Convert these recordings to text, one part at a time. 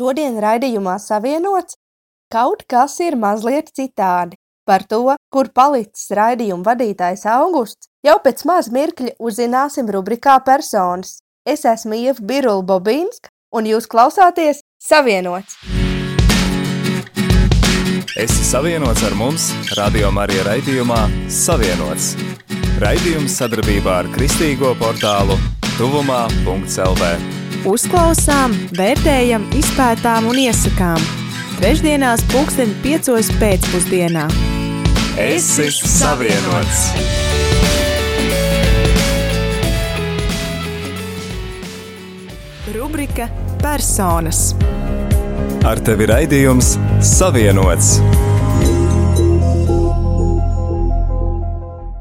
Šodien raidījumā savienots kaut kas ir mazliet citādi. Par to, kur palicis raidījuma vadītājs Augusts, jau pēc maz mirkļa uzzināsim rubrikā personas. Es esmu Ieva Birula Bobīnska, un jūs klausāties Savienots. Esi savienots ar mums, Radio Marija raidījumā Savienots. Raidījums sadarbībā ar Kristīgo portālu Tuvumā.CLV. Uzklausām, vērtējam, izpētām un iesakām. Trešdienās, pulksten piecos pēcpusdienā. Esi savienots! Rubrika Personas. Ar tevi raidījums Savienots.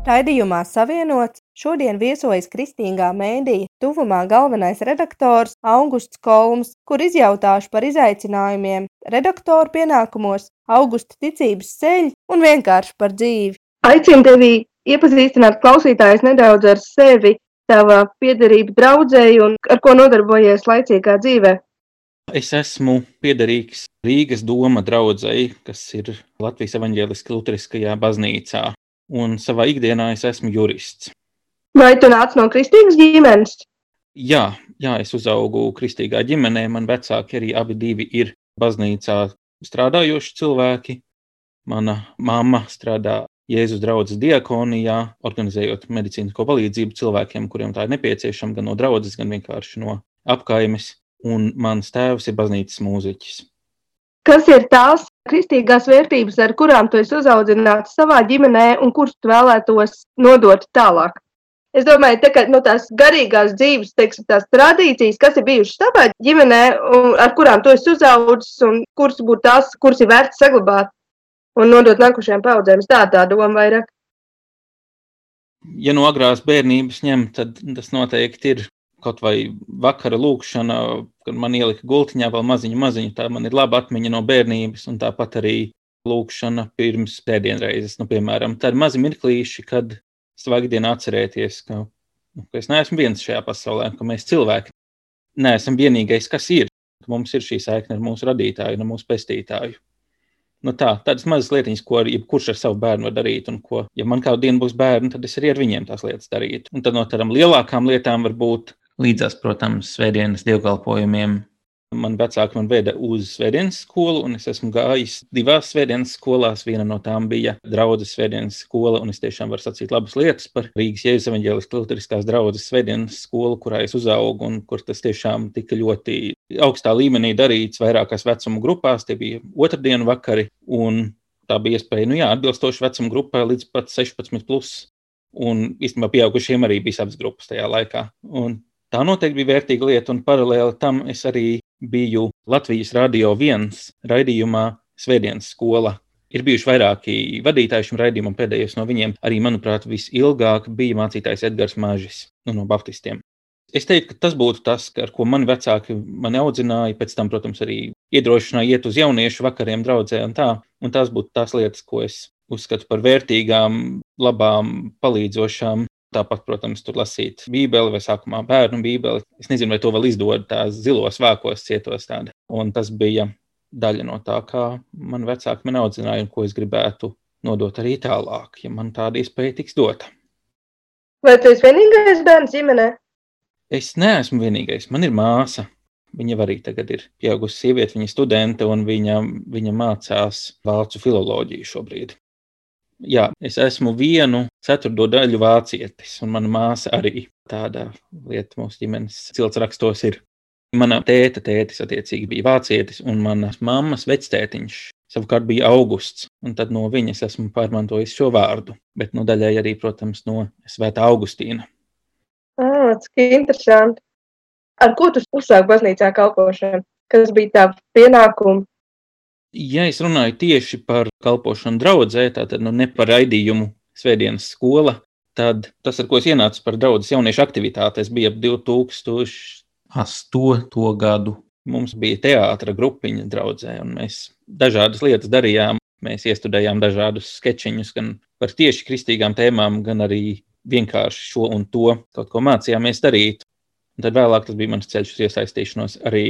Raidījumā Savienots šodien viesojas Kristīgā mēdīja tuvumā galvenais redaktors Augusts Kolms, kur izjautāšu par izaicinājumiem redaktoru pienākumos, augusta ticības ceļu un vienkārši par dzīvi. Aicinu tevi iepazīstināt klausītājus nedaudz ar sevi, tava piederība draudzēji un ar ko nodarbojies laicīgā dzīvē. Es esmu piederīgs Rīgas doma draudzēji, kas ir Latvijas evaņģēliskajā luteriskajā baznīcā, un savā ikdienā es esmu jurists. Vai tu nāc no kristīgas ģimenes? Jā, jā, es uzaugu kristīgā ģimenē, man vecāki arī abi divi ir baznīcā strādājoši cilvēki. Mana mamma strādā Jēzus draudzes diakonijā, organizējot medicīnisko palīdzību cilvēkiem, kuriem tā ir nepieciešama gan no draudzes, gan vienkārši no apkaimes. Un mans tēvs ir baznīcas mūziķis. Kas ir tās kristīgās vērtības, ar kurām tu esi uzaudzināts savā ģimenē un kuras tu vēlētos nodot tālāk? Es domāju, tā, ka nu, tās garīgās dzīves, teiksim, tās tradīcijas, kas ir bijušas tavā ģimenē, un ar kurām tu esi uzaugusi, un kuras būtu tās, kuras ir vērts saglabāt un nodot nākošajām paudzēm. Tā tā doma vairāk. Ja no agrās bērnības ņem, tad tas noteikti ir kaut vai vakara lūkšana, kad man ielika gultiņā vēl maziņu, maziņu. Tā man ir laba atmiņa no bērnības, un tāpat arī lūkšana pirms pēdienreizes. Nu, piemēram, tā ir mazi mirklīši, kad svaigdienā atcerēties, ka, nu, ka es neesmu viens šajā pasaulē, ka mēs cilvēki neesam vienīgais, kas ir. Mums ir šī saikne ar mūsu radītāju, ar mūsu pestītāju. Nu tā, tādas mazas lietiņas, ko jebkurš ar savu bērnu var darīt, un ko, ja man kādu dienu būs bērni, tad es arī ar viņiem tās lietas darītu. Un tad no tādām lielākām lietām var būt līdzās, protams, svētdienas dievkalpojumiem, Man vecāki man veda uz svētdienas skolu, un es esmu gājis divās svētdienas skolās. Viena no tām bija draudzes svētdienas skola, un es tiešām varu sacīt labas lietas par Rīgas Jēzus evaņģēliskās luteriskās draudzes svētdienas skolu, kurā es uzaugu, un kur tas tiešām tika ļoti augstā līmenī darīts vairākās vecuma grupās. Tie bija otrdienu vakari, un tā bija iespēja, nu jā, atbilstoši vecuma grupai līdz pat 16 plus. Un īstenībā pieaugušiem arī bija savas grupas tajā laikā. Un tā noteikti bija vērtīga lieta, un paralēli tam es arī biju Latvijas Rādio 1 raidījumā Svētdienas skola. Ir bijuši vairāki vadītāji šim raidījumam, pēdējais no viņiem arī, manuprāt, visilgāk bija mācītājs Edgars Māžis nu, no Baptistiem. Es teiktu, ka tas būtu tas, ar ko mani vecāki mani audzināja, pēc tam, protams, arī iedrošināja iet uz jauniešu vakariem, draudzē un tā. Un tās būtu tās lietas, ko es uzskatu par vērtīgām, labām, palīdzošām Tāpat, protams, tur lasīt Bībeli vai sākumā bērnu Bībeli. Es nezinu, vai to vēl izdod tās zilos vākos cietos tādi. Un tas bija daļa no tā, kā man vecāki man audzināja un ko es gribētu nodot arī tālāk, ja man tāda iespēja tiks dota. Vai tu esi vienīgais bērns ģimenē? Es neesmu vienīgais. Man ir māsa. Viņa arī tagad ir pieaugusi sieviete, viņa studente un viņa, viņa mācās vācu filoloģiju šobrīd. Jā, es esmu vienu ceturto daļu vācietis, un mana māsa arī tāda lieta mūsu ģimenes cilts rakstos ir. Mana tēta tētis attiecīgi bija vācietis, un manas mammas vectētiņš savukārt bija augusts, un tad no viņas esmu pārmantojis šo vārdu, bet no daļai arī, protams, no Svētā Augustīna. Ah, cik interesanti. Ar ko tu uzsāki baznīcā kalpošanu? Kas bija tā pienākuma? Ja es runāju tieši par kalpošanu draudzē, tātad nu, ne par raidījumu Svētdienas skola, tad tas, ar ko es ienācu par draudzes jauniešu aktivitātes, bija ap 2008. gadu. Mums bija teātra grupiņa draudzē, un mēs dažādas lietas darījām. Mēs iestudējām dažādus sketčiņus gan par tieši kristīgām tēmām, gan arī vienkārši šo un to kaut ko mācījāmies darīt. Un tad vēlāk tas bija mans ceļš uz iesaistīšanos arī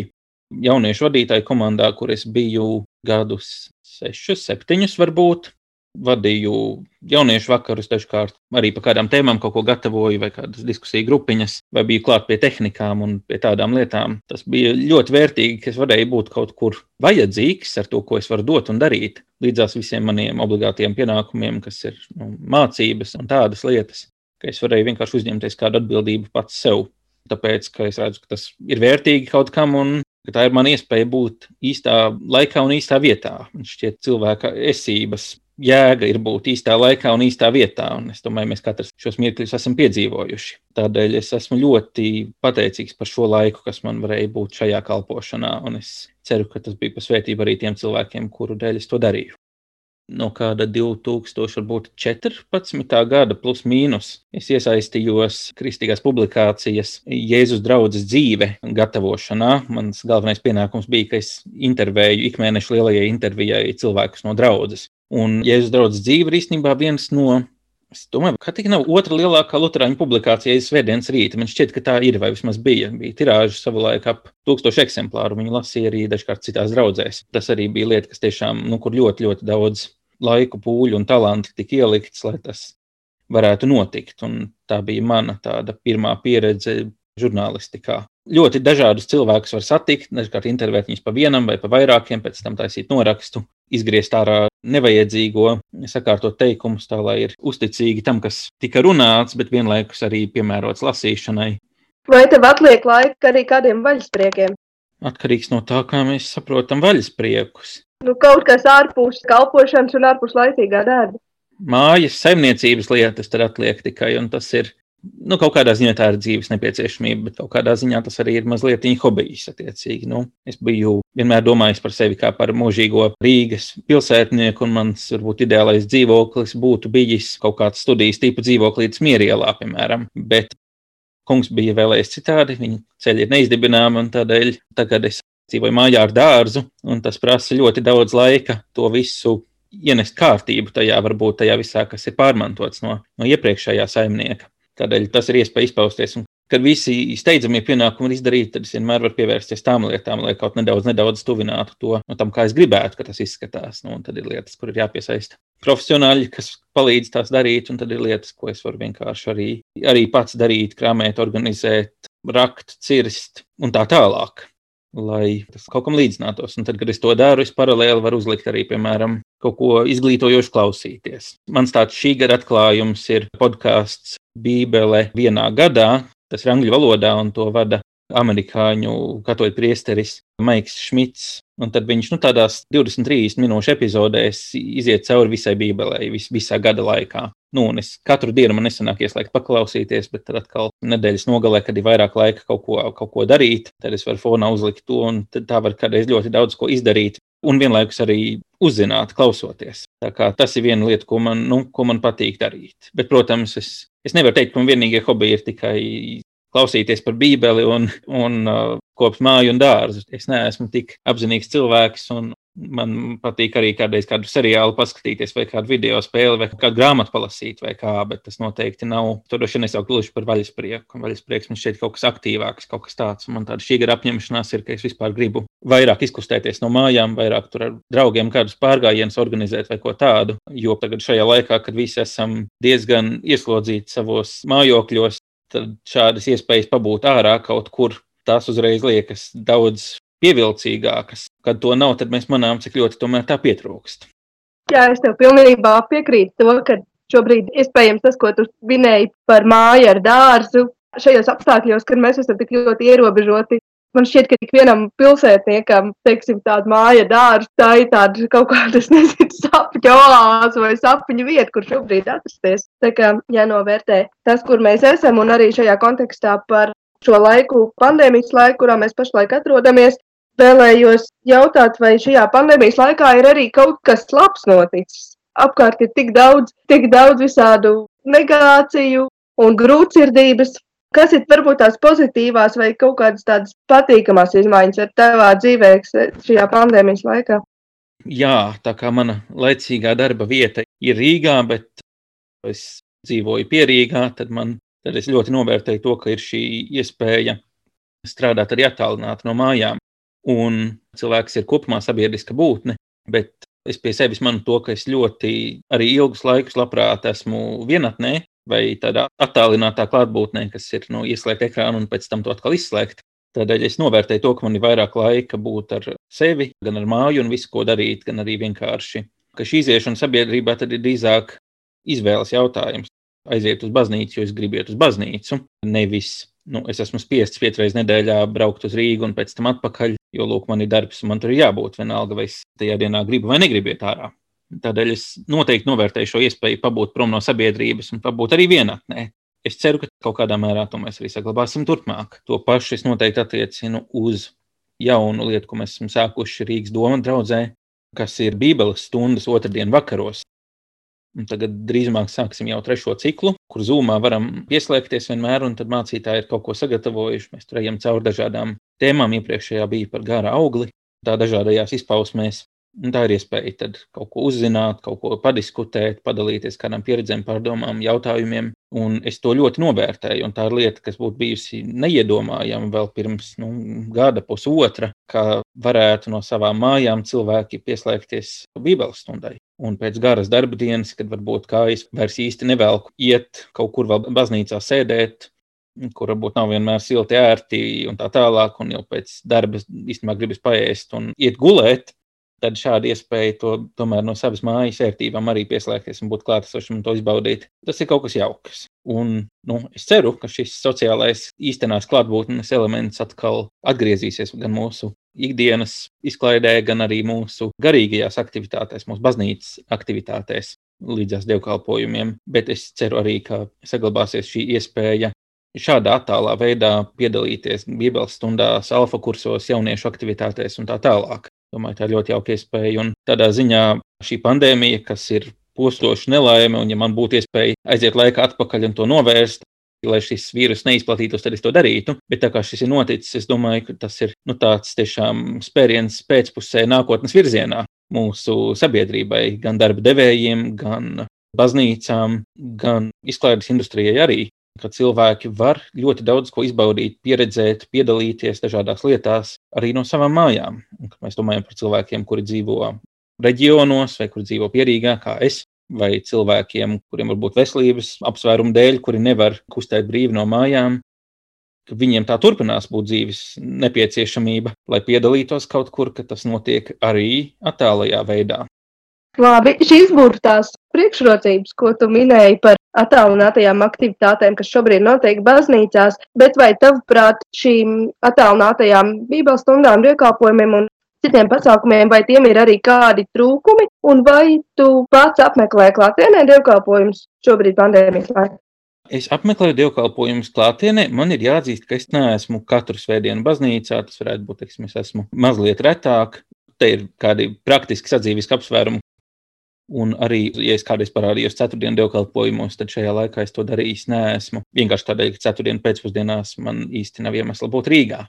jauniešu vadītāju komandā, kur es biju gadus sešus, septiņus varbūt. Vadīju jauniešu vakarus, dažkārt arī par kādām tēmām kaut ko gatavoju, vai kādas diskusiju grupiņas, vai biju klāt pie tehnikām un pie tādām lietām. Tas bija ļoti vērtīgi, ka es varēju būt kaut kur vajadzīgs ar to, ko es varu dot un darīt, līdzās visiem maniem obligātiem pienākumiem, kas ir nu, mācības un tādas lietas, ka es varēju vienkārši uzņemties kādu atbildību pats sev. Tāpēc, ka es redzu, ka tas ir vērtīgi kaut kam un ka tā ir mana iespēja būt īstā laikā un īstā vietā. Man šķiet, cilvēka esības jēga ir būt īstā laikā un īstā vietā. Un es domāju, mēs katrs šos mirkļus esam piedzīvojuši. Tādēļ es esmu ļoti pateicīgs par šo laiku, kas man varēja būt šajā kalpošanā. Un es ceru, ka tas bija pasvētība arī tiem cilvēkiem, kuru dēļ es to darīju no kāda 2014. gada plus mīnus. Es iesaistījos kristīgās publikācijas Jēzus draudzes dzīve gatavošanā. Mans galvenais pienākums bija, ka es intervēju ikmēneša lielajai intervijai cilvēkus no draudzes. Un Jēzus draudzes dzīve ir īstenībā viens no Es domāju, ka tā nav otra lielākā luterāņu publikācija Svētdienas rīta. Man šķiet, ka tā ir, vai vismaz bija. Bija tirāža savulaik ap tūkstošu eksemplāru. Viņi lasīja arī dažkārt citās draudzēs. Tas arī bija lieta, kas tiešām, nu, kur ļoti, ļoti daudz laiku, pūļu un talanti tika ielikts, lai tas varētu notikt. Un tā bija mana tāda pirmā pieredze žurnālistikā. Ļoti dažādus cilvēkus var satikt, dažkārt intervēt viņus pa vienam vai pa vairākiem, pēc tam taisīt norakstu, izgriezt ārā nevajadzīgo, sakārtot teikumus tā, lai ir uzticīgi tam, kas tika runāts, bet vienlaikus arī piemērots lasīšanai. Vai tev atliek laika arī kādiem vaļaspriekiem? Atkarīgs no tā, kā mēs saprotam vaļaspriekus nu, kaut kas ārpus kalpošanas un ārpus laicīgā darba. Mājas saimniecības lietas tad atliek tikai, un tas ir nu, kaut kādā ziņā tā ir dzīves nepieciešamība, bet kaut kādā ziņā tas arī ir mazliet hobijs. Nu, es biju vienmēr domājis par sevi kā par mūžīgo Rīgas pilsētnieku, un mans varbūt ideālais dzīvoklis būtu bijis kaut kāds studijas tipu dzīvoklītis Mierielā, piemēram. Bet kungs bija vēlējies citādi, viņa ceļi ir neizdibināmi, un tādēļ tagad es dzīvoju mājā ar dārzu, un tas prasa ļoti daudz laika to visu ienest kārtību tajā, varbūt tajā visā, kas ir pārmantots no, no iepriekšējā saimnieka. Tādēļ tas ir iespēja izpausties. Un, kad visi steidzamie pienākumi ir izdarīti, tad es vienmēr varu pievērsties tām lietām, lai kaut nedaudz, nedaudz tuvinātu to no tam, kā es gribētu, ka tas izskatās. Nu, tad ir lietas, kur ir jāpiesaista profesionāļi, kas palīdz tās darīt, un tad ir lietas, ko es varu vienkārši arī, arī pats darīt, krāmēt, organizēt, rakt, cirst un tā tālāk lai tas kaut kam līdzinātos. Un tad, kad es to daru, es paralēli varu uzlikt arī, piemēram, kaut ko izglītojošu klausīties. Mans tāds šī gada atklājums ir podkāsts Bībele vienā gadā. Tas ir angļu valodā un to vada amerikāņu katoļu priesteris Maiks Šmits. Un tad viņš nu, tādās 20-30 minūšu epizodēs iziet cauri visai Bībelē, vis, visā gada laikā. Nu, un es katru dienu man nesanāk ieslēgt paklausīties, bet tad atkal nedēļas nogalē, kad ir vairāk laika kaut ko, kaut ko darīt, tad es varu fonā uzlikt to, un tā var kādreiz ļoti daudz ko izdarīt. Un vienlaikus arī uzzināt, klausoties. Tas ir viena lieta, ko man, nu, ko man patīk darīt. Bet, protams, es, es nevaru teikt, ka man vienīgie hobiji ir tikai klausīties par Bībeli un, un uh, kopt māju un dārzu. Es neesmu tik apzinīgs cilvēks, un man patīk arī kādreiz kādu seriālu paskatīties, vai kādu video spēli, vai kādu grāmatu palasīt, vai kā, bet tas noteikti nav. Tur droši vien nesaukt gluži par vaļasprieku. Vaļasprieks man šķiet kaut kas aktīvāks, kaut kas tāds. Man tāda šī gada apņemšanās ir, ka es vispār gribu vairāk izkustēties no mājām, vairāk tur ar draugiem kādus pārgājienus organizēt vai ko tādu. Jo tagad šajā laikā, kad visi esam diezgan ieslodzīti savos mājokļos, tad šādas iespējas pabūt ārā kaut kur, tās uzreiz liekas daudz pievilcīgākas. Kad to nav, tad mēs manām, cik ļoti tomēr tā pietrūkst. Jā, es tev pilnībā piekrītu to, ka šobrīd iespējams tas, ko tu minēji par māju ar dārzu, šajos apstākļos, kad mēs esam tik ļoti ierobežoti, Man šķiet, ka ikvienam pilsētniekam, teiksim, tāda māja, dārza, tā ir tāda kaut kāda, nezinu, sapņu oāze vai sapņu vieta, kur šobrīd atrasties. Tā kā jānovērtē tas, kur mēs esam, un arī šajā kontekstā par šo laiku, pandēmijas laiku, kurā mēs pašlaik atrodamies. Vēlējos jautāt, vai šajā pandēmijas laikā ir arī kaut kas labs noticis. Apkārt ir tik daudz, tik daudz visādu negāciju un grūtsirdības, Kas ir varbūt tās pozitīvās vai kaut kādas tādas patīkamās izmaiņas ar tevā dzīvē šajā pandēmijas laikā? Jā, tā kā mana laicīgā darba vieta ir Rīgā, bet es dzīvoju pie Rīgā, tad, man, tad es ļoti novērtēju to, ka ir šī iespēja strādāt arī attālināti no mājām. un cilvēks ir kopumā sabiedriska būtne, bet es pie sevis manu to, ka es ļoti arī ilgus laikus labprāt esmu vienatnē vai tādā attālinātā klātbūtnē, kas ir nu, ieslēgt ekrānu un pēc tam to atkal izslēgt. Tādēļ es novērtēju to, ka man ir vairāk laika būt ar sevi, gan ar māju un visu, ko darīt, gan arī vienkārši. Ka šī iziešana sabiedrībā tad ir drīzāk izvēles jautājums. Aiziet uz baznīcu, jo es gribu iet uz baznīcu. Nevis, nu, es esmu spiests piecreiz nedēļā braukt uz Rīgu un pēc tam atpakaļ, jo, lūk, man ir darbs man tur ir jābūt vienalga, vai es tajā dienā gribu vai negribu iet ārā. Tādēļ es noteikti novērtēju šo iespēju pabūt prom no sabiedrības un pabūt arī vienatnē. Es ceru, ka kaut kādā mērā to mēs arī saglabāsim turpmāk. To pašu es noteikti attiecinu uz jaunu lietu, ko mēs esam sākuši Rīgas doma draudzē, kas ir Bībeles stundas otrdien vakaros. Un tagad drīzumāk sāksim jau trešo ciklu, kur zūmā varam pieslēgties vienmēr, un tad mācītāji ir kaut ko sagatavojuši. Mēs tur ejam cauri dažādām tēmām. Iepriekšējā bija par gara augli, tā dažādajās izpausmēs. Un tā ir iespēja tad kaut ko uzzināt, kaut ko padiskutēt, padalīties kādām pieredzēm, pārdomām, jautājumiem. Un es to ļoti novērtēju. Un tā ir lieta, kas būtu bijusi neiedomājama vēl pirms nu, gada, pusotra, ka varētu no savām mājām cilvēki pieslēgties Bībeles stundai. Un pēc garas darba dienas, kad varbūt kājas vairs īsti nevelku iet kaut kur vēl baznīcā sēdēt, kur varbūt nav vienmēr silti, ērti un tā tālāk, un jau pēc darba īstenībā gribas paēst un iet gulēt tad šāda iespēja to tomēr no savas mājas vērtībām arī pieslēgties un būt klātesošam un to izbaudīt. Tas ir kaut kas jauks. Un, nu, es ceru, ka šis sociālais īstenās klātbūtnes elements atkal atgriezīsies gan mūsu ikdienas izklaidē, gan arī mūsu garīgajās aktivitātēs, mūsu baznīcas aktivitātēs līdzās dievkalpojumiem. Bet es ceru arī, ka saglabāsies šī iespēja šādā attālā veidā piedalīties Bībeles stundās, alfa kursos, jauniešu aktivitātēs un tā tālāk. Domāju, tā ir ļoti jauka iespēja. Un tādā ziņā šī pandēmija, kas ir postoša nelaime, un ja man būtu iespēja aiziet laikā atpakaļ un to novērst, lai šis vīrus neizplatītos, tad es to darītu. Bet tā kā šis ir noticis, es domāju, ka tas ir nu, tāds tiešām spēriens pēcpusē nākotnes virzienā mūsu sabiedrībai, gan darba devējiem, gan baznīcām, gan izklaides industrijai arī ka cilvēki var ļoti daudz ko izbaudīt, pieredzēt, piedalīties dažādās lietās arī no savām mājām. Un, mēs domājam par cilvēkiem, kuri dzīvo reģionos vai kuri dzīvo pierīgā, kā es, vai cilvēkiem, kuriem varbūt veselības apsvērumu dēļ, kuri nevar kustēt brīvi no mājām, ka viņiem tā turpinās būt dzīves nepieciešamība, lai piedalītos kaut kur, ka tas notiek arī attālajā veidā. Labi, šīs būtu tās priekšrocības, ko tu minēji par attālinātajām aktivitātēm, kas šobrīd notiek baznīcās, bet vai tavuprāt šīm attālinātajām bībeles stundām, dievkalpojumiem un citiem pasākumiem, vai tiem ir arī kādi trūkumi, un vai tu pats apmeklē klātienē dievkalpojumus šobrīd pandēmijas laikā? Es apmeklēju dievkalpojumus klātienē. Man ir jāatzīst, ka es neesmu katru svētdienu baznīcā. Tas varētu būt, teiksim, es esmu mazliet retāk. Te ir kādi praktiski sadzīviski apsvērumi, Un arī, ja es kādreiz parādījos ceturtdienas dievkalpojumos, tad šajā laikā es to darījis neesmu. Vienkārši tādēļ, ka ceturtdienas pēcpusdienās man īsti nav iemesla būt Rīgā.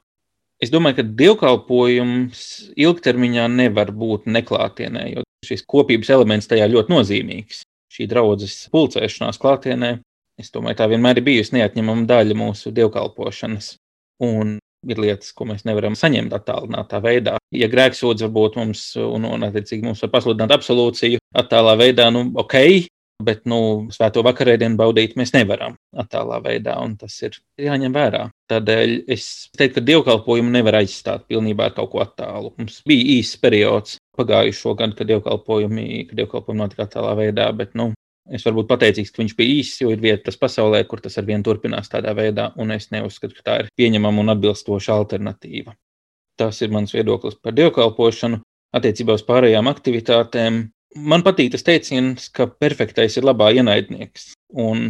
Es domāju, ka dievkalpojums ilgtermiņā nevar būt neklātienē, jo šis kopības elements tajā ļoti nozīmīgs. Šī draudzes pulcēšanās klātienē, es domāju, tā vienmēr ir bijusi neatņemama daļa mūsu dievkalpošanas. Un ir lietas, ko mēs nevaram saņemt attālinātā veidā. Ja grēksūdz varbūt mums, un, un attiecīgi mums var pasludināt absolūciju attālā veidā, nu, ok, bet, nu, svēto vakarēdienu baudīt mēs nevaram attālā veidā, un tas ir jāņem vērā. Tādēļ es teiktu, ka dievkalpojumu nevar aizstāt pilnībā ar kaut ko attālu. Mums bija īsts periods pagājušo gadu, kad dievkalpojumi, kad dievkalpojumi notika attālā veidā, bet, nu, Es varu būt pateicīgs, ka viņš bija īss, jo ir vietas pasaulē, kur tas ar vienu turpinās tādā veidā, un es neuzskatu, ka tā ir pieņemama un atbilstoša alternatīva. Tas ir mans viedoklis par dievkalpošanu. Attiecībā uz pārējām aktivitātēm man patīk tas teiciens, ka perfektais ir labā ienaidnieks. Un,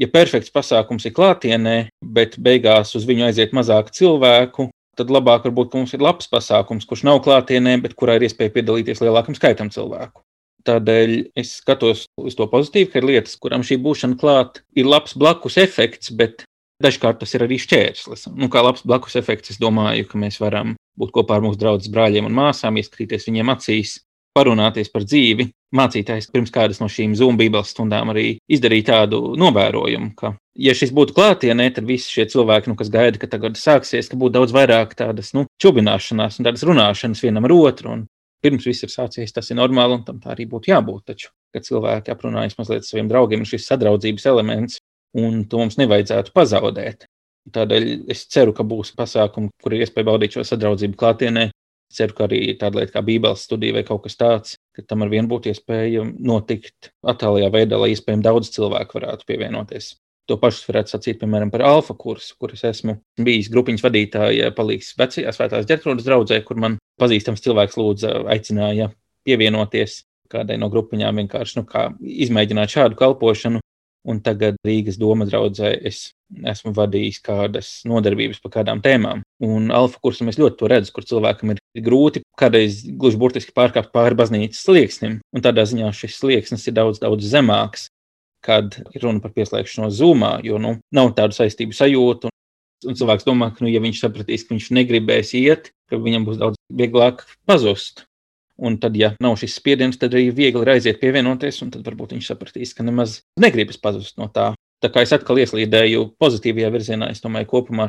ja perfekts pasākums ir klātienē, bet beigās uz viņu aiziet mazāk cilvēku, tad labāk varbūt mums ir labs pasākums, kurš nav klātienē, bet kurā ir iespēja piedalīties lielākam skaitam cilvēku. Tādēļ es skatos uz to pozitīvi, ka ir lietas, kurām šī būšana klāt ir labs blakus efekts, bet dažkārt tas ir arī šķērslis. Nu, kā labs blakus efekts, es domāju, ka mēs varam būt kopā ar mūsu draugiem, brāļiem un māsām, ieskatīties viņiem acīs, parunāties par dzīvi. Mācītājs pirms kādas no šīm Zoom bībeles stundām arī izdarīja tādu novērojumu, ka, ja šis būtu klātienē, tad visi šie cilvēki, nu, kas gaida, ka tagad sāksies, ka būtu daudz vairāk tādas nu, čubināšanās un tādas runāšanas vienam ar otru. Un pirms viss ir sācies, tas ir normāli un tam tā arī būtu jābūt. Taču, kad cilvēki aprunājas mazliet saviem draugiem, ir šis sadraudzības elements, un to mums nevajadzētu pazaudēt. Tādēļ es ceru, ka būs pasākumi, kur ir iespēja baudīt šo sadraudzību klātienē, Ceru, ka arī tāda lieta kā Bībeles studija vai kaut kas tāds, ka tam ar vienu būtu iespēja notikt attālajā veidā, lai iespējami daudz cilvēku varētu pievienoties. To pašu varētu sacīt, piemēram, par alfa kursu, kur es esmu bijis grupiņas vadītāja, palīgs vecajā svētās ģetrūdas draudzē, kur man pazīstams cilvēks lūdza, aicināja pievienoties kādai no grupiņām, vienkārši nu, izmēģināt šādu kalpošanu. Un tagad Rīgas doma draudzē es esmu vadījis kādas nodarbības par kādām tēmām. Un alfa kursam es ļoti to redzu, kur cilvēkam ir grūti kādreiz gluži burtiski pārkāpt pāri baznīcas slieksnim. Un tādā ziņā šis slieksnis ir daudz, daudz zemāks, kad ir runa par pieslēgšanos zumā, jo nu, nav tādu saistību sajūtu. Un cilvēks domā, ka, nu, ja viņš sapratīs, ka viņš negribēs iet, ka viņam būs daudz vieglāk pazust. Un tad, ja nav šis spiediens, tad arī viegli ir aiziet pievienoties, un tad varbūt viņš sapratīs, ka nemaz negribas pazust no tā. Tā kā es atkal ieslīdēju pozitīvajā virzienā, es domāju, kopumā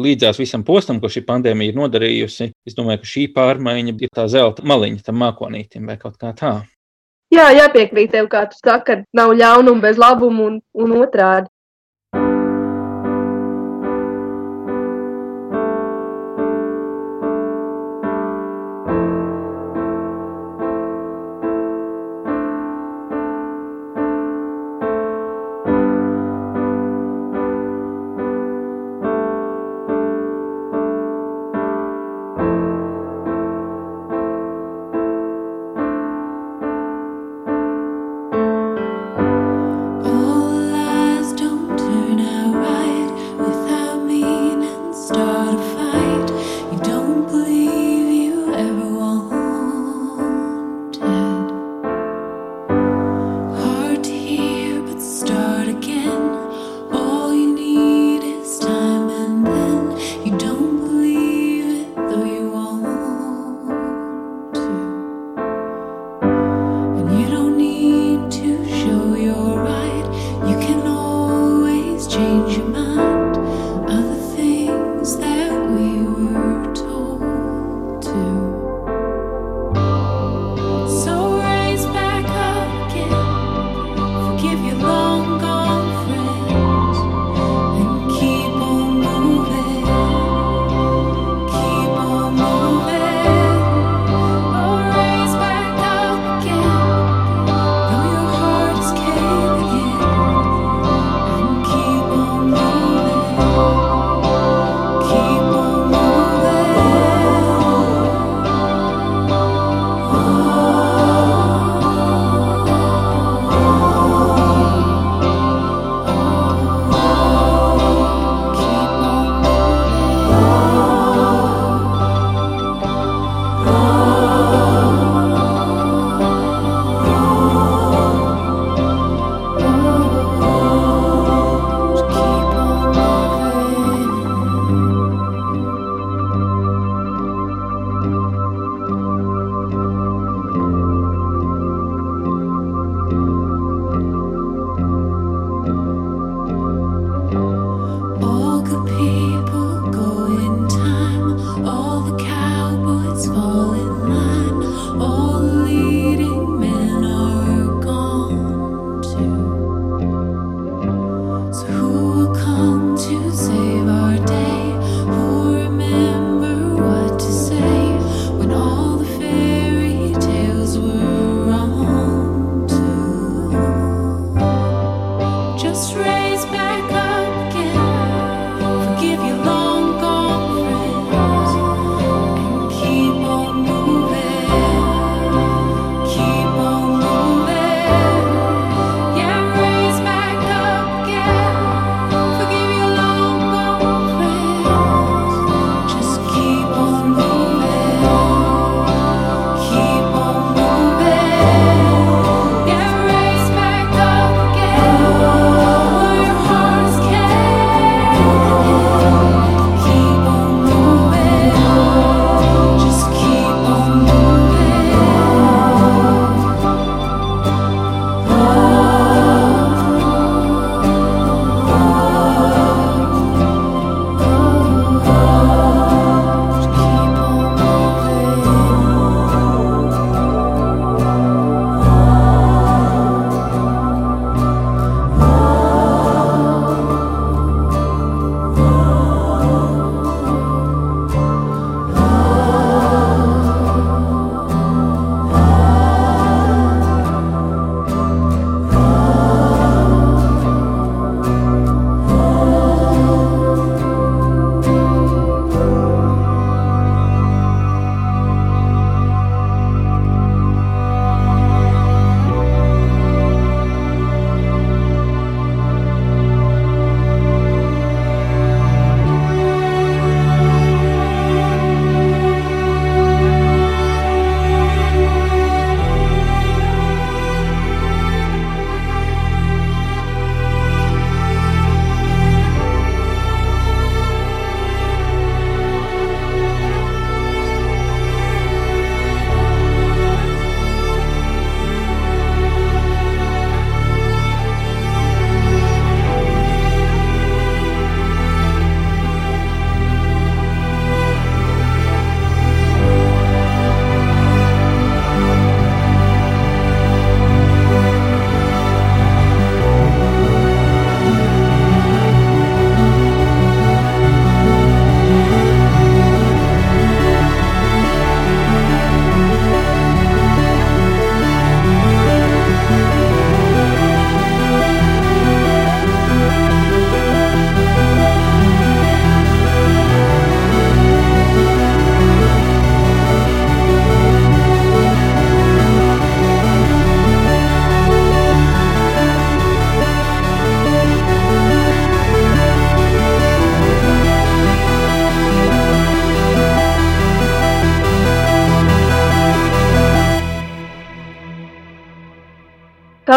līdzās visam postam, ko šī pandēmija ir nodarījusi, es domāju, ka šī pārmaiņa ir tā zelta maliņa tam mākonītim vai kaut kā tā. Jā, jāpiekrīt tev, kā tu saki, ka nav ļaunuma bez labuma un, un otrādi.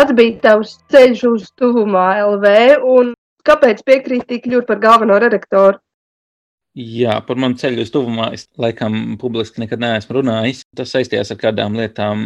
Kāds bija tavs ceļš uz tuvumā LV un kāpēc piekrīti kļūt par galveno redaktoru? Jā, par manu ceļu uz tuvumā es laikam publiski nekad neesmu runājis. Tas saistījās ar kādām lietām.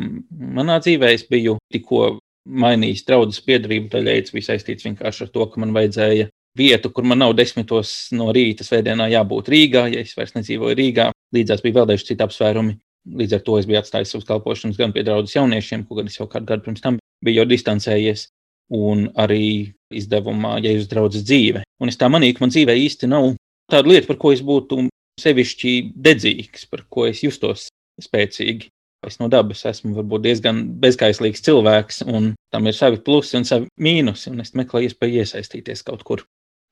Manā dzīvē es biju tikko mainījis draudzes piedarību, daļai tas bija saistīts vienkārši ar to, ka man vajadzēja vietu, kur man nav desmitos no rīta svētdienā jābūt Rīgā, ja es vairs nedzīvoju Rīgā. Līdzās bija vēl daži citi apsvērumi. Līdz ar to es biju atstājis savus kalpošanas gan pie draudzes jauniešiem, ko gan es jau kādu gadu pirms tam biju jau distancējies, un arī izdevumā Jēzus draudzes dzīve. Un es tā manīju, ka man dzīvē īsti nav tāda lieta, par ko es būtu sevišķi dedzīgs, par ko es justos spēcīgi. Es no dabas esmu varbūt diezgan bezkaislīgs cilvēks, un tam ir savi plusi un savi mīnusi, un es meklēju iespēju iesaistīties kaut kur.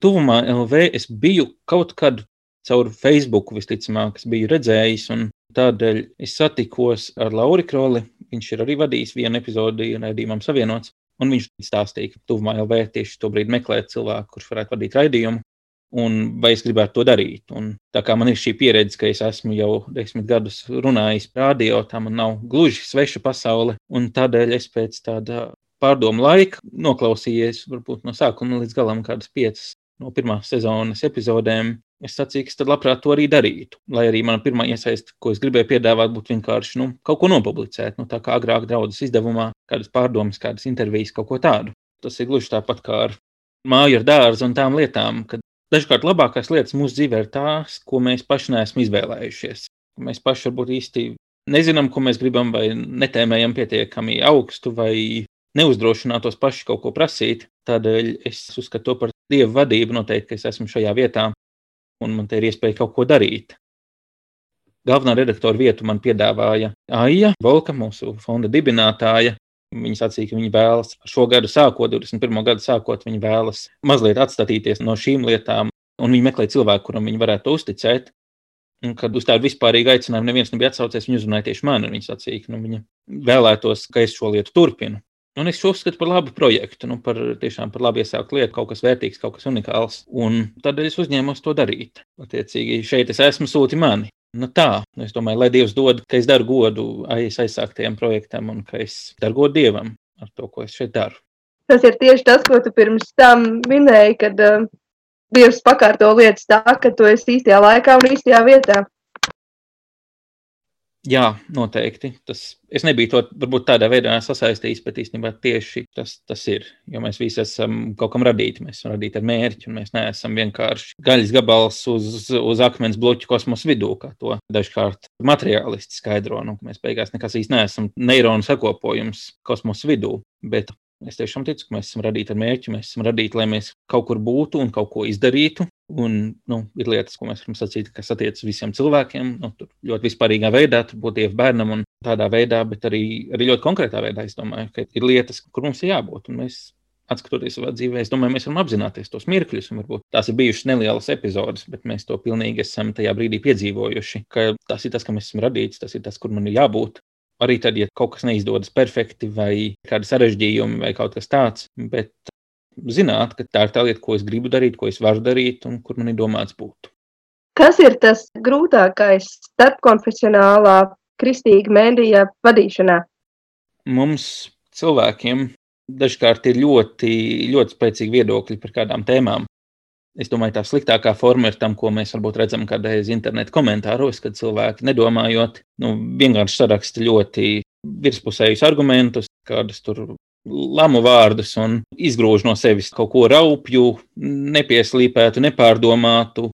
Tuvumā LV es biju kaut kad caur Facebook, visticamāk, biju redzējis, un tādēļ es satikos ar Lauru Kroli. Viņš ir arī vadījis vienu epizodi raidījumam Savienots, un viņš stāstīja, ka tuvumā LV tieši to brīdi meklē cilvēku, kurš varētu vadīt raidījumu un vai es gribētu to darīt. Un tā kā man ir šī pieredze, ka es esmu jau desmit gadus runājis radio, tā man nav gluži sveša pasaule, un tādēļ es pēc tāda pārdomu laika noklausījies varbūt no sākuma līdz galam kādas piecas no pirmās sezonas epizodēm. Es sacīju, ka es labprāt to arī darītu. Lai arī mana pirmā iesaiste, ko es gribēju piedāvāt, būtu vienkārši nu, kaut ko nopublicēt, nu, tā kā agrāk draudzes izdevumā, kādas pārdomas, kādas intervijas, kaut ko tādu. Tas ir gluži tāpat kā ar māju ar dārzu un tām lietām, Dažkārt labākās lietas mūsu dzīvē ir tās, ko mēs paši neesam izvēlējušies. Mēs paši varbūt īsti nezinām, ko mēs gribam, vai netēmējam pietiekami augstu, vai neuzdrošinātos paši kaut ko prasīt. Tādēļ es uzskatu par dievu vadību, noteikti, ka es esmu šajā vietā un man te ir iespēja kaut ko darīt. Galvenā redaktora vietu man piedāvāja Aija Volka, mūsu fonda dibinātāja, Viņi sacīja, ka viņi vēlas šo gadu sākot, 21. gadu sākot, viņi vēlas mazliet atstatīties no šīm lietām, un viņi meklē cilvēku, kuram viņi varētu uzticēt. Un, kad uz tādu vispārīgu aicinājumu neviens nebija atsaucies, viņi uzrunāja tieši mani. Viņi sacīja, ka nu, viņi vēlētos, ka es šo lietu turpinu. Un es uzskatu par labu projektu, nu, par tiešām par labi iesāktu lietu, kaut kas vērtīgs, kaut kas unikāls. Un tādēļ es uzņēmos to darīt. Attiecīgi, šeit es esmu sūti mani. Nu tā, es domāju, lai Dievs dod, ka es daru godu aiz aizsāktajam projektam un ka es daru godu Dievam ar to, ko es šeit daru. Tas ir tieši tas, ko tu pirms tam minēji, kad uh, Dievs pakārto lietas tā, ka tu esi īstajā laikā un īstajā vietā. Jā, noteikti. Tas, es nebiju to varbūt tādā veidā sasaistījis, bet īstenībā tieši tas, tas ir. Jo mēs visi esam kaut kam radīti. Mēs esam radīti ar mērķi, un mēs neesam vienkārši gaļas gabals uz, uz akmens bloķu kosmosa vidū, kā to dažkārt materiālisti skaidro. Nu, mēs beigās nekas īsti neesam neironu sakopojums kosmosa vidū. Bet Es tiešām ticu, ka mēs esam radīti ar mērķi. Mēs esam radīti, lai mēs kaut kur būtu un kaut ko izdarītu. Un nu, ir lietas, ko mēs varam sacīt, kas attiecas uz visiem cilvēkiem. Nu, tur ļoti vispārīgā veidā, dievu bērnam un tādā veidā, bet arī, arī ļoti konkrētā veidā. Es domāju, ka ir lietas, kur mums ir jābūt. Un mēs, atskatoties savā dzīvē, es domāju, mēs varam apzināties tos mirkļus. Varbūt tās ir bijušas nelielas epizodes, bet mēs to pilnīgi esam tajā brīdī piedzīvojuši. Tas ir tas, kam mēs esam radīti, tas ir tas, kur man ir jābūt. Arī tad, ja kaut kas neizdodas perfekti, vai kādi sarežģījumi, vai kaut kas tāds, bet zināt, ka tā ir tā lieta, ko es gribu darīt, ko es varu darīt un kur man ir domāts būt. Kas ir tas grūtākais starpkonfesionālā kristīga mēdīja vadīšanā? Mums cilvēkiem dažkārt ir ļoti, ļoti spēcīgi viedokļi par kādām tēmām. Es domāju, tā sliktākā forma ir tam, ko mēs varbūt redzam kādreiz internetu komentāros, kad cilvēki nedomājot, nu, vienkārši saraksta ļoti virspusējus argumentus, kādus tur lamu vārdus un izgrūž no sevis kaut ko raupju, nepieslīpētu, nepārdomātu.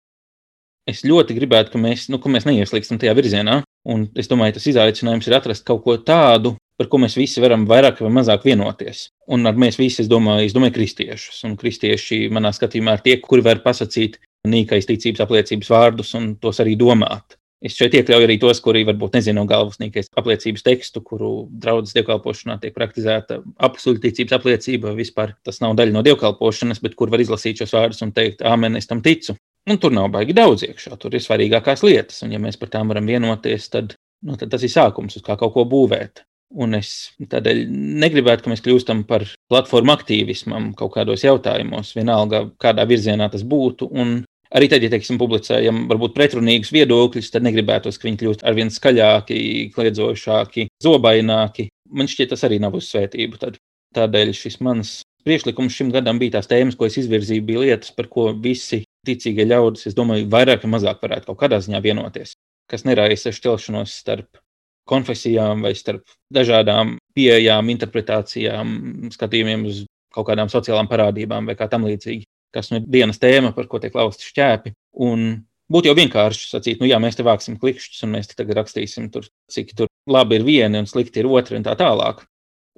Es ļoti gribētu, ka mēs, nu, ka mēs neieslīgstam tajā virzienā, un es domāju, tas izaicinājums ir atrast kaut ko tādu, par ko mēs visi varam vairāk vai mazāk vienoties. Un ar mēs visi, es domāju, es domāju kristiešus. Un kristieši manā skatījumā ir tie, kuri var pasakīt nīkais ticības apliecības vārdus un tos arī domāt. Es šeit iekļauju arī tos, kuri varbūt nezina nīkais apliecības tekstu, kuru draudzes dievkalpošanā tiek praktizēta apsolīticības apliecība. Vispār tas nav daļa no dievkalpošanas, bet kur var izlasīt šos vārdus un teikt, āmen, es tam ticu. Un tur nav baigi daudz iekšā, tur ir svarīgākās lietas. Un ja mēs par tām varam vienoties, tad, nu, tad tas ir sākums, uz kā kaut ko būvēt. Un es tādēļ negribētu, ka mēs kļūstam par platformu aktīvismam kaut kādos jautājumos, vienalga kādā virzienā tas būtu. Un arī tad, ja teiksim, publicējam varbūt pretrunīgus viedokļus, tad negribētos, ka viņi kļūst arvien skaļāki, kliedzošāki, zobaināki. Man šķiet, tas arī nav uz svētību. Tad. Tādēļ šis mans priekšlikums šim gadam bija tās tēmas, ko es izvirzīju, bija lietas, par ko visi ticīgie ļaudis, es domāju, vairāk vai mazāk varētu kaut kādā ziņā vienoties, kas neraisa šķelšanos starp konfesijām vai starp dažādām pieejām, interpretācijām, skatījumiem uz kaut kādām sociālām parādībām vai kā tam līdzīgi, kas nu ir dienas tēma, par ko tiek lausti šķēpi. Un būtu jau vienkārši sacīt, nu jā, mēs te vāksim klikšķus un mēs te tagad rakstīsim, tur, cik tur labi ir viena un slikti ir otra un tā tālāk.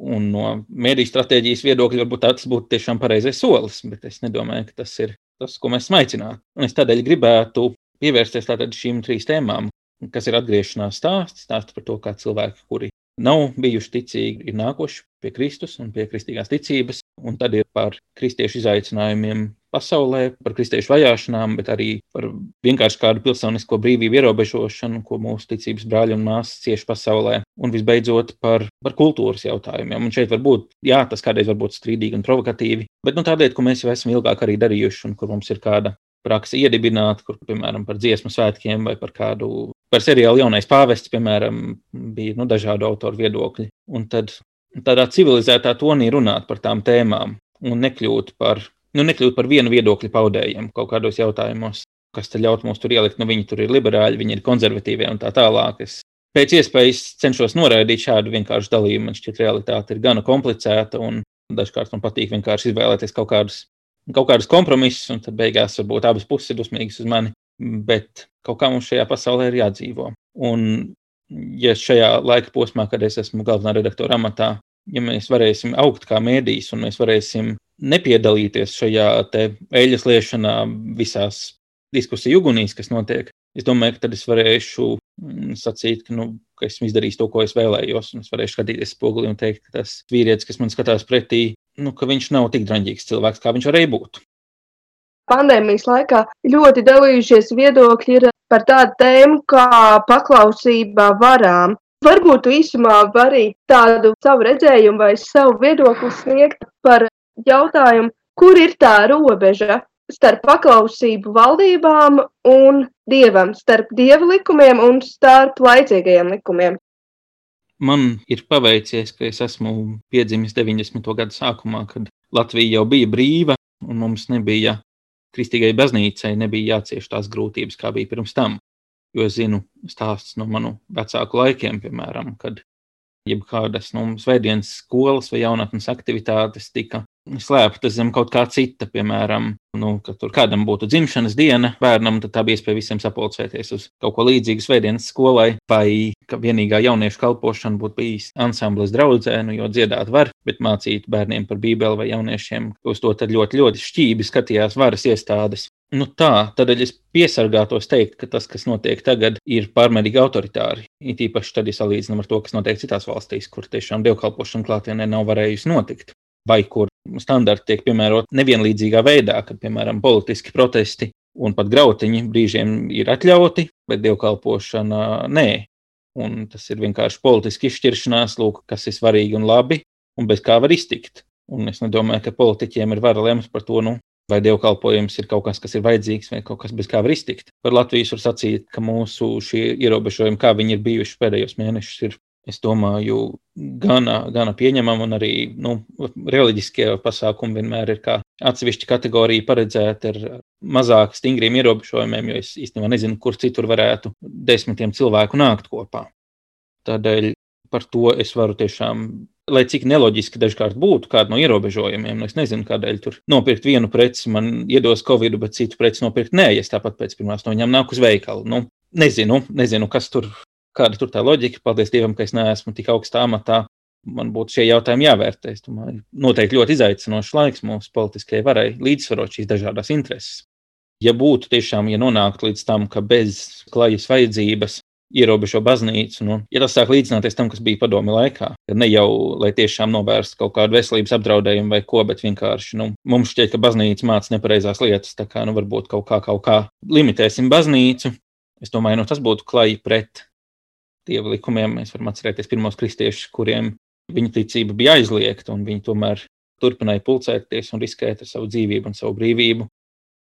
Un no mēdīņu stratēģijas viedokļa varbūt tas būtu tiešām pareizais solis, bet es nedomāju, ka tas ir tas, ko mēs smaicinām. Un es tādēļ gribētu pievērsties šīm trīs tēmām, kas ir atgriešanās stāsts, stāsts par to, kā cilvēki, kuri nav bijuši ticīgi, ir nākuši pie Kristus un pie kristīgās ticības, un tad ir par kristiešu izaicinājumiem pasaulē, par kristiešu vajāšanām, bet arī par vienkārši kādu pilsonisko brīvību ierobežošanu, ko mūsu ticības brāļi un māsas cieši pasaulē, un visbeidzot par, par kultūras jautājumiem. Un šeit var būt, jā, tas kādreiz var būt strīdīgi un provokatīvi, bet nu, tā lieta, ko mēs jau esam ilgāk arī darījuši, un kur mums ir kāda praksa iedibināta, kur, piemēram, par dziesmu svētkiem vai par kādu, par seriālu jaunais pāvests, piemēram, bija nu, dažādu autoru viedokļi. Un tad tādā civilizētā tonī runāt par tām tēmām un nekļūt par nu, nekļūt par vienu viedokļu paudējiem kaut kādos jautājumos, kas te ļaut mums tur ielikt. Nu, viņi tur ir liberāļi, viņi ir konservatīvie un tā tālāk. Es pēc iespējas cenšos noraidīt šādu vienkāršu dalījumu. Man šķiet, realitāte ir gana komplicēta un dažkārt man patīk vienkārši izvēlēties kaut kādus, kaut kādus kompromisus, un tad beigās varbūt abas puses ir dusmīgas uz mani. Bet kaut kā mums šajā pasaulē ir jādzīvo. Un, ja šajā laika posmā, kad es esmu galvenā redaktora amatā, ja mēs varēsim augt kā mēdījis un mēs varēsim nepiedalīties šajā eļļas liešanā visās diskusiju ugunīs, kas notiek, es domāju, ka tad es varēšu mm, sacīt, ka, nu, ka esmu izdarījis to, ko es vēlējos. Es varēšu skatīties spoguli un teikt, ka tas vīrietis, kas man skatās pretī, nu, ka viņš nav tik draņģīgs cilvēks, kā viņš varēja būt. Pandēmijas laikā ļoti dalījušies viedokļi par tādu tēmu kā paklausība varām. Varbūt īsumā arī tādu savu redzējumu vai savu viedokli sniegt par jautājumu, kur ir tā robeža starp paklausību valdībām un dievam, starp dievu likumiem un starp laicīgajiem likumiem. Man ir paveicies, ka es esmu piedzimis 90. gada sākumā, kad Latvija jau bija brīva un mums nebija kristīgai baznīcai nebija jācieš tās grūtības, kā bija pirms tam. Jo es zinu stāstus no manu vecāku laikiem, piemēram, kad jebkādas nu, svētdienas skolas vai jaunatnes aktivitātes tika slēpta zem kaut kā cita, piemēram, nu, ka tur kādam būtu dzimšanas diena bērnam, tad tā bija iespēja visiem sapulcēties uz kaut ko līdzīgu svētdienas skolai, vai ka vienīgā jauniešu kalpošana būtu bijis ansamblis draudzē, nu, jo dziedāt var, bet mācīt bērniem par bībeli vai jauniešiem uz to tad ļoti, ļoti šķībi skatījās varas iestādes. Nu tā, tad es piesargātos teikt, ka tas, kas notiek tagad, ir pārmērīgi autoritāri. It īpaši tad, ja salīdzinām ar to, kas notiek citās valstīs, kur tiešām dievkalpošana klātienē nav varējusi notikt vai kur standarti tiek piemēroti nevienlīdzīgā veidā, kad, piemēram, politiski protesti un pat grautiņi brīžiem ir atļauti, bet dievkalpošana nē. Un tas ir vienkārši politiski izšķiršanās, lūk, kas ir svarīgi un labi, un bez kā var iztikt. Un es nedomāju, ka politiķiem ir vara lemt par to, nu, vai dievkalpojums ir kaut kas, kas ir vajadzīgs, vai kaut kas, bez kā var iztikt. Par Latvijas var sacīt, ka mūsu šie ierobežojumi, kā viņi ir bijuši pēdējos mēnešus, ir es domāju, gana, gana pieņemama, un arī nu, reliģiskie pasākumi vienmēr ir kā atsevišķa kategorija paredzēta ar mazāk stingriem ierobežojumiem, jo es īstenībā nezinu, kur citur varētu desmitiem cilvēku nākt kopā. Tādēļ par to es varu tiešām, lai cik neloģiski dažkārt būtu kāda no ierobežojumiem, nu es nezinu, kādēļ tur nopirkt vienu preci man iedos covid, bet citu preci nopirkt nē, ja es tāpat pēc pirmās no viņām nāku uz veikalu. Nu, nezinu, nezinu, kas tur kāda tur tā loģika. Paldies Dievam, ka es neesmu tik augstā amatā. Man būtu šie jautājumi jāvērtē. Es domāju, noteikti ļoti izaicinošs laiks mūsu politiskajai varai līdzsvarot šīs dažādas intereses. Ja būtu tiešām, ja nonāktu līdz tam, ka bez klajas vajadzības ierobežo baznīcu, nu, ja tas sāk līdzināties tam, kas bija padomi laikā, tad ne jau, lai tiešām novērstu kaut kādu veselības apdraudējumu vai ko, bet vienkārši nu, mums šķiet, ka baznīca māca nepareizās lietas. Tā kā nu, varbūt kaut kā, kaut kā limitēsim baznīcu. Es domāju, nu, tas būtu klaji pret dieva likumiem. Mēs varam atcerēties pirmos kristiešus, kuriem viņu ticība bija aizliegta, un viņi tomēr turpināja pulcēties un riskēt ar savu dzīvību un savu brīvību.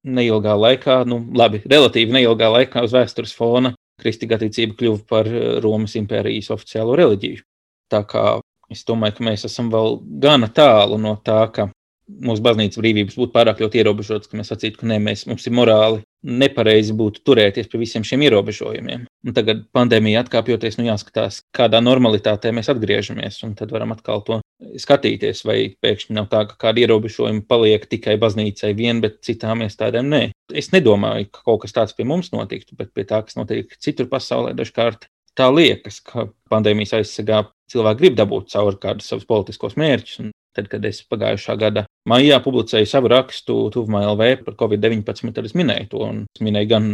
Neilgā laikā, nu, labi, relatīvi neilgā laikā uz vēstures fona kristīgā ticība kļuva par eh, Romas impērijas oficiālo reliģiju. Tā kā Es domāju, ka mēs esam vēl gana tālu no tā, ka mūsu baznīcas brīvības būtu pārāk ļoti ierobežotas, ka mēs sacītu, ka ne, mēs, mums ir morāli nepareizi būtu turēties pie visiem šiem ierobežojumiem. Un tagad pandēmija atkāpjoties, nu jāskatās, kādā normalitātē mēs atgriežamies, un tad varam atkal to skatīties, vai pēkšņi nav tā, ka kādi ierobežojumi paliek tikai baznīcai vien, bet citām iestādēm nē. Es nedomāju, ka kaut kas tāds pie mums notiktu, bet pie tā, kas notiek citur pasaulē, dažkārt tā liekas, ka pandēmijas aizsargā cilvēki grib dabūt cauri kādus savus politiskos mērķus. Tad, kad es pagājušā gada maijā publicēju savu rakstu Tuvumā LV par Covid-19, tad es minēju to. Es minēju gan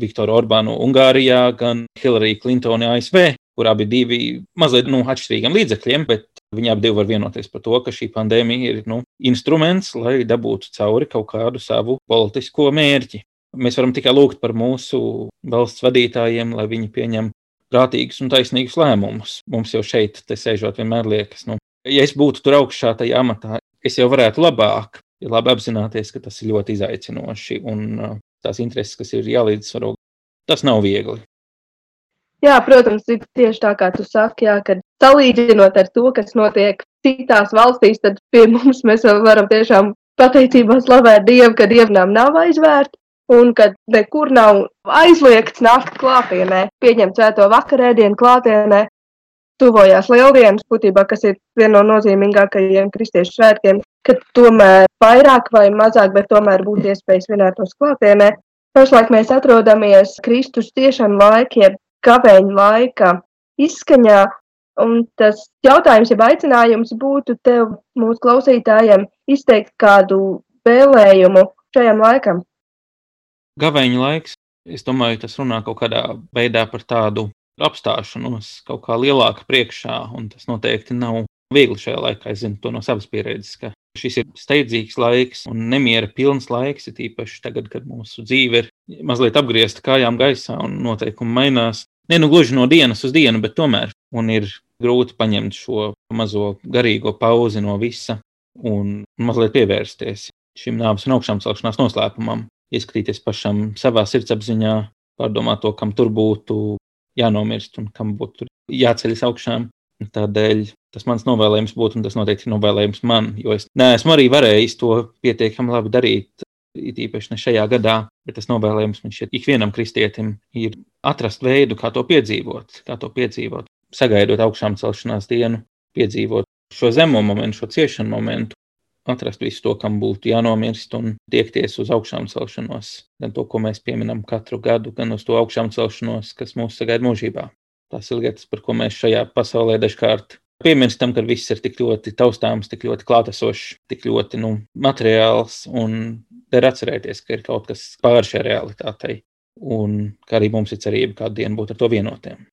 Viktoru Orbānu Ungārijā, gan Hillary Clintoni ASV, kur abi divi mazliet nu, atšķirīgiem līdzekļiem, bet viņi abi var vienoties par to, ka šī pandēmija ir nu, instruments, lai dabūtu cauri kaut kādu savu politisko mērķi. Mēs varam tikai lūgt par mūsu valsts vadītājiem, lai viņi pieņem prātīgus un taisnīgus lēmumus. Mums jau šeit, sēžot, vienmēr liekas, nu, ja es būtu tur augšā tajā amatā, es jau varētu labāk, ir labi apzināties, ka tas ir ļoti izaicinoši un uh, tās intereses, kas ir jālīdzsvaro, tas nav viegli. Jā, protams, ir tieši tā, kā tu saki, jā, kad salīdzinot ar to, kas notiek citās valstīs, tad pie mums mēs varam tiešām pateicībā slavēt Dievu, ka dievnām nav aizvērta un ka nekur nav aizliegts nākt klātienē, pieņemt svēto vakarēdienu klātienē, tuvojās lieldienas, būtībā, kas ir viena no nozīmīgākajiem kristiešu svētkiem, kad tomēr vairāk vai mazāk, bet tomēr būtu iespējas svinētos klātienē. Pašlaik mēs atrodamies Kristus tiešām laika, jeb gabeņa laika izskaņā, un tas jautājums, jeb aicinājums būtu tev, mūsu klausītājiem, izteikt kādu vēlējumu šajam laikam. Gaveņa laiks, es domāju, tas runā kaut kādā veidā par tādu apstāšanos kaut kā lielāka priekšā, un tas noteikti nav viegli šajā laikā. Es zinu to no savas pieredzes, ka šis ir steidzīgs laiks un nemiera pilns laiks, ir īpaši tagad, kad mūsu dzīve ir mazliet apgriezta kājām gaisā un noteikumi mainās. Ne nu gluži no dienas uz dienu, bet tomēr. Ir grūti paņemt šo mazo garīgo pauzi no visa un mazliet pievērsties šim nāves un augšām celšanās noslēpumam, ieskatīties pašam savā sirdsapziņā, pārdomāt to, kam tur būtu jānomirst un kam būtu jāceļas augšām. Tādēļ tas mans novēlējums būtu, un tas noteikti ir novēlējums man, jo es neesmu arī varējis to pietiekami labi darīt. It īpaši ne šajā gadā, bet tas novēlējums man šķiet ikvienam kristietim ir atrast veidu, kā to piedzīvot, kā to piedzīvot, sagaidot augšām celšanās dienu, piedzīvot šo zemo momentu, šo ciešanu momentu, atrast visu to, kam būtu jānomirst un tiekties uz augšām celšanos. Gan to, ko mēs pieminam katru gadu, gan uz to augšām celšanos, kas mūs sagaida mūžībā. Tās ir lietas, par ko mēs šajā pasaulē dažkārt piemirstam, ka viss ir tik ļoti taustāms, tik ļoti klātesošs, tik ļoti nu, materiāls. Un der atcerēties, ka ir kaut kas pāri šai realitātei. Un kā arī mums ir cerība kādu dienu būt ar to vienotiem.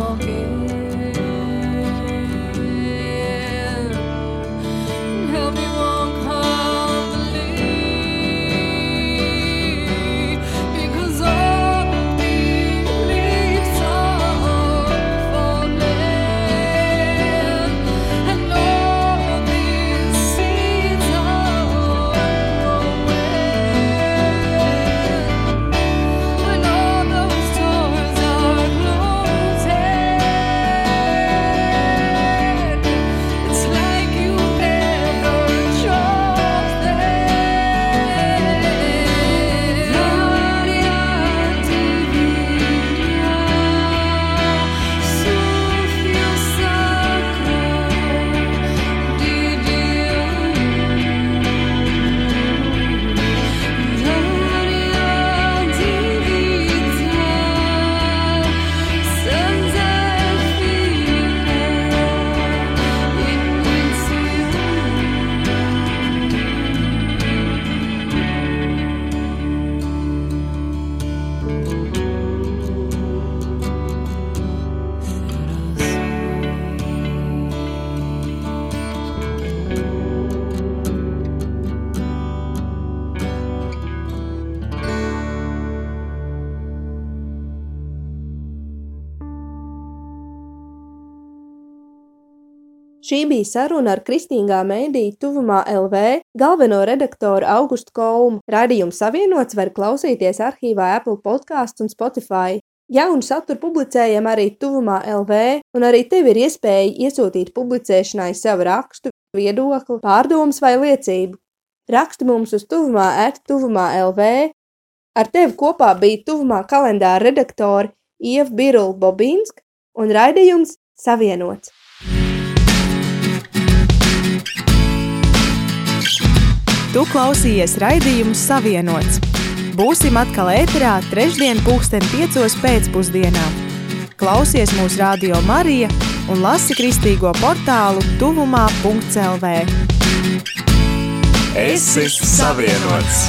walking. Šī bija saruna ar Kristīgā mēdīja tuvumā LV galveno redaktoru Augustu Kolmu. Radījums savienots var klausīties arhīvā Apple podkāsts un Spotify. Jaunu saturu publicējam arī tuvumā LV, un arī tev ir iespēja iesūtīt publicēšanai savu rakstu, viedokli, pārdomas vai liecību. Raksti mums uz tuvumā at tuvumā LV. Ar tevi kopā bija tuvumā kalendāra redaktori Ieva Birula Bobīnska un raidījums Savienots. Tu klausījies raidījumu Savienots. Būsim atkal ēterā trešdien pulksten piecos pēcpusdienā. Klausies mūsu radio Marija un lasi kristīgo portālu tuvumā.lv. Es esmu savienots!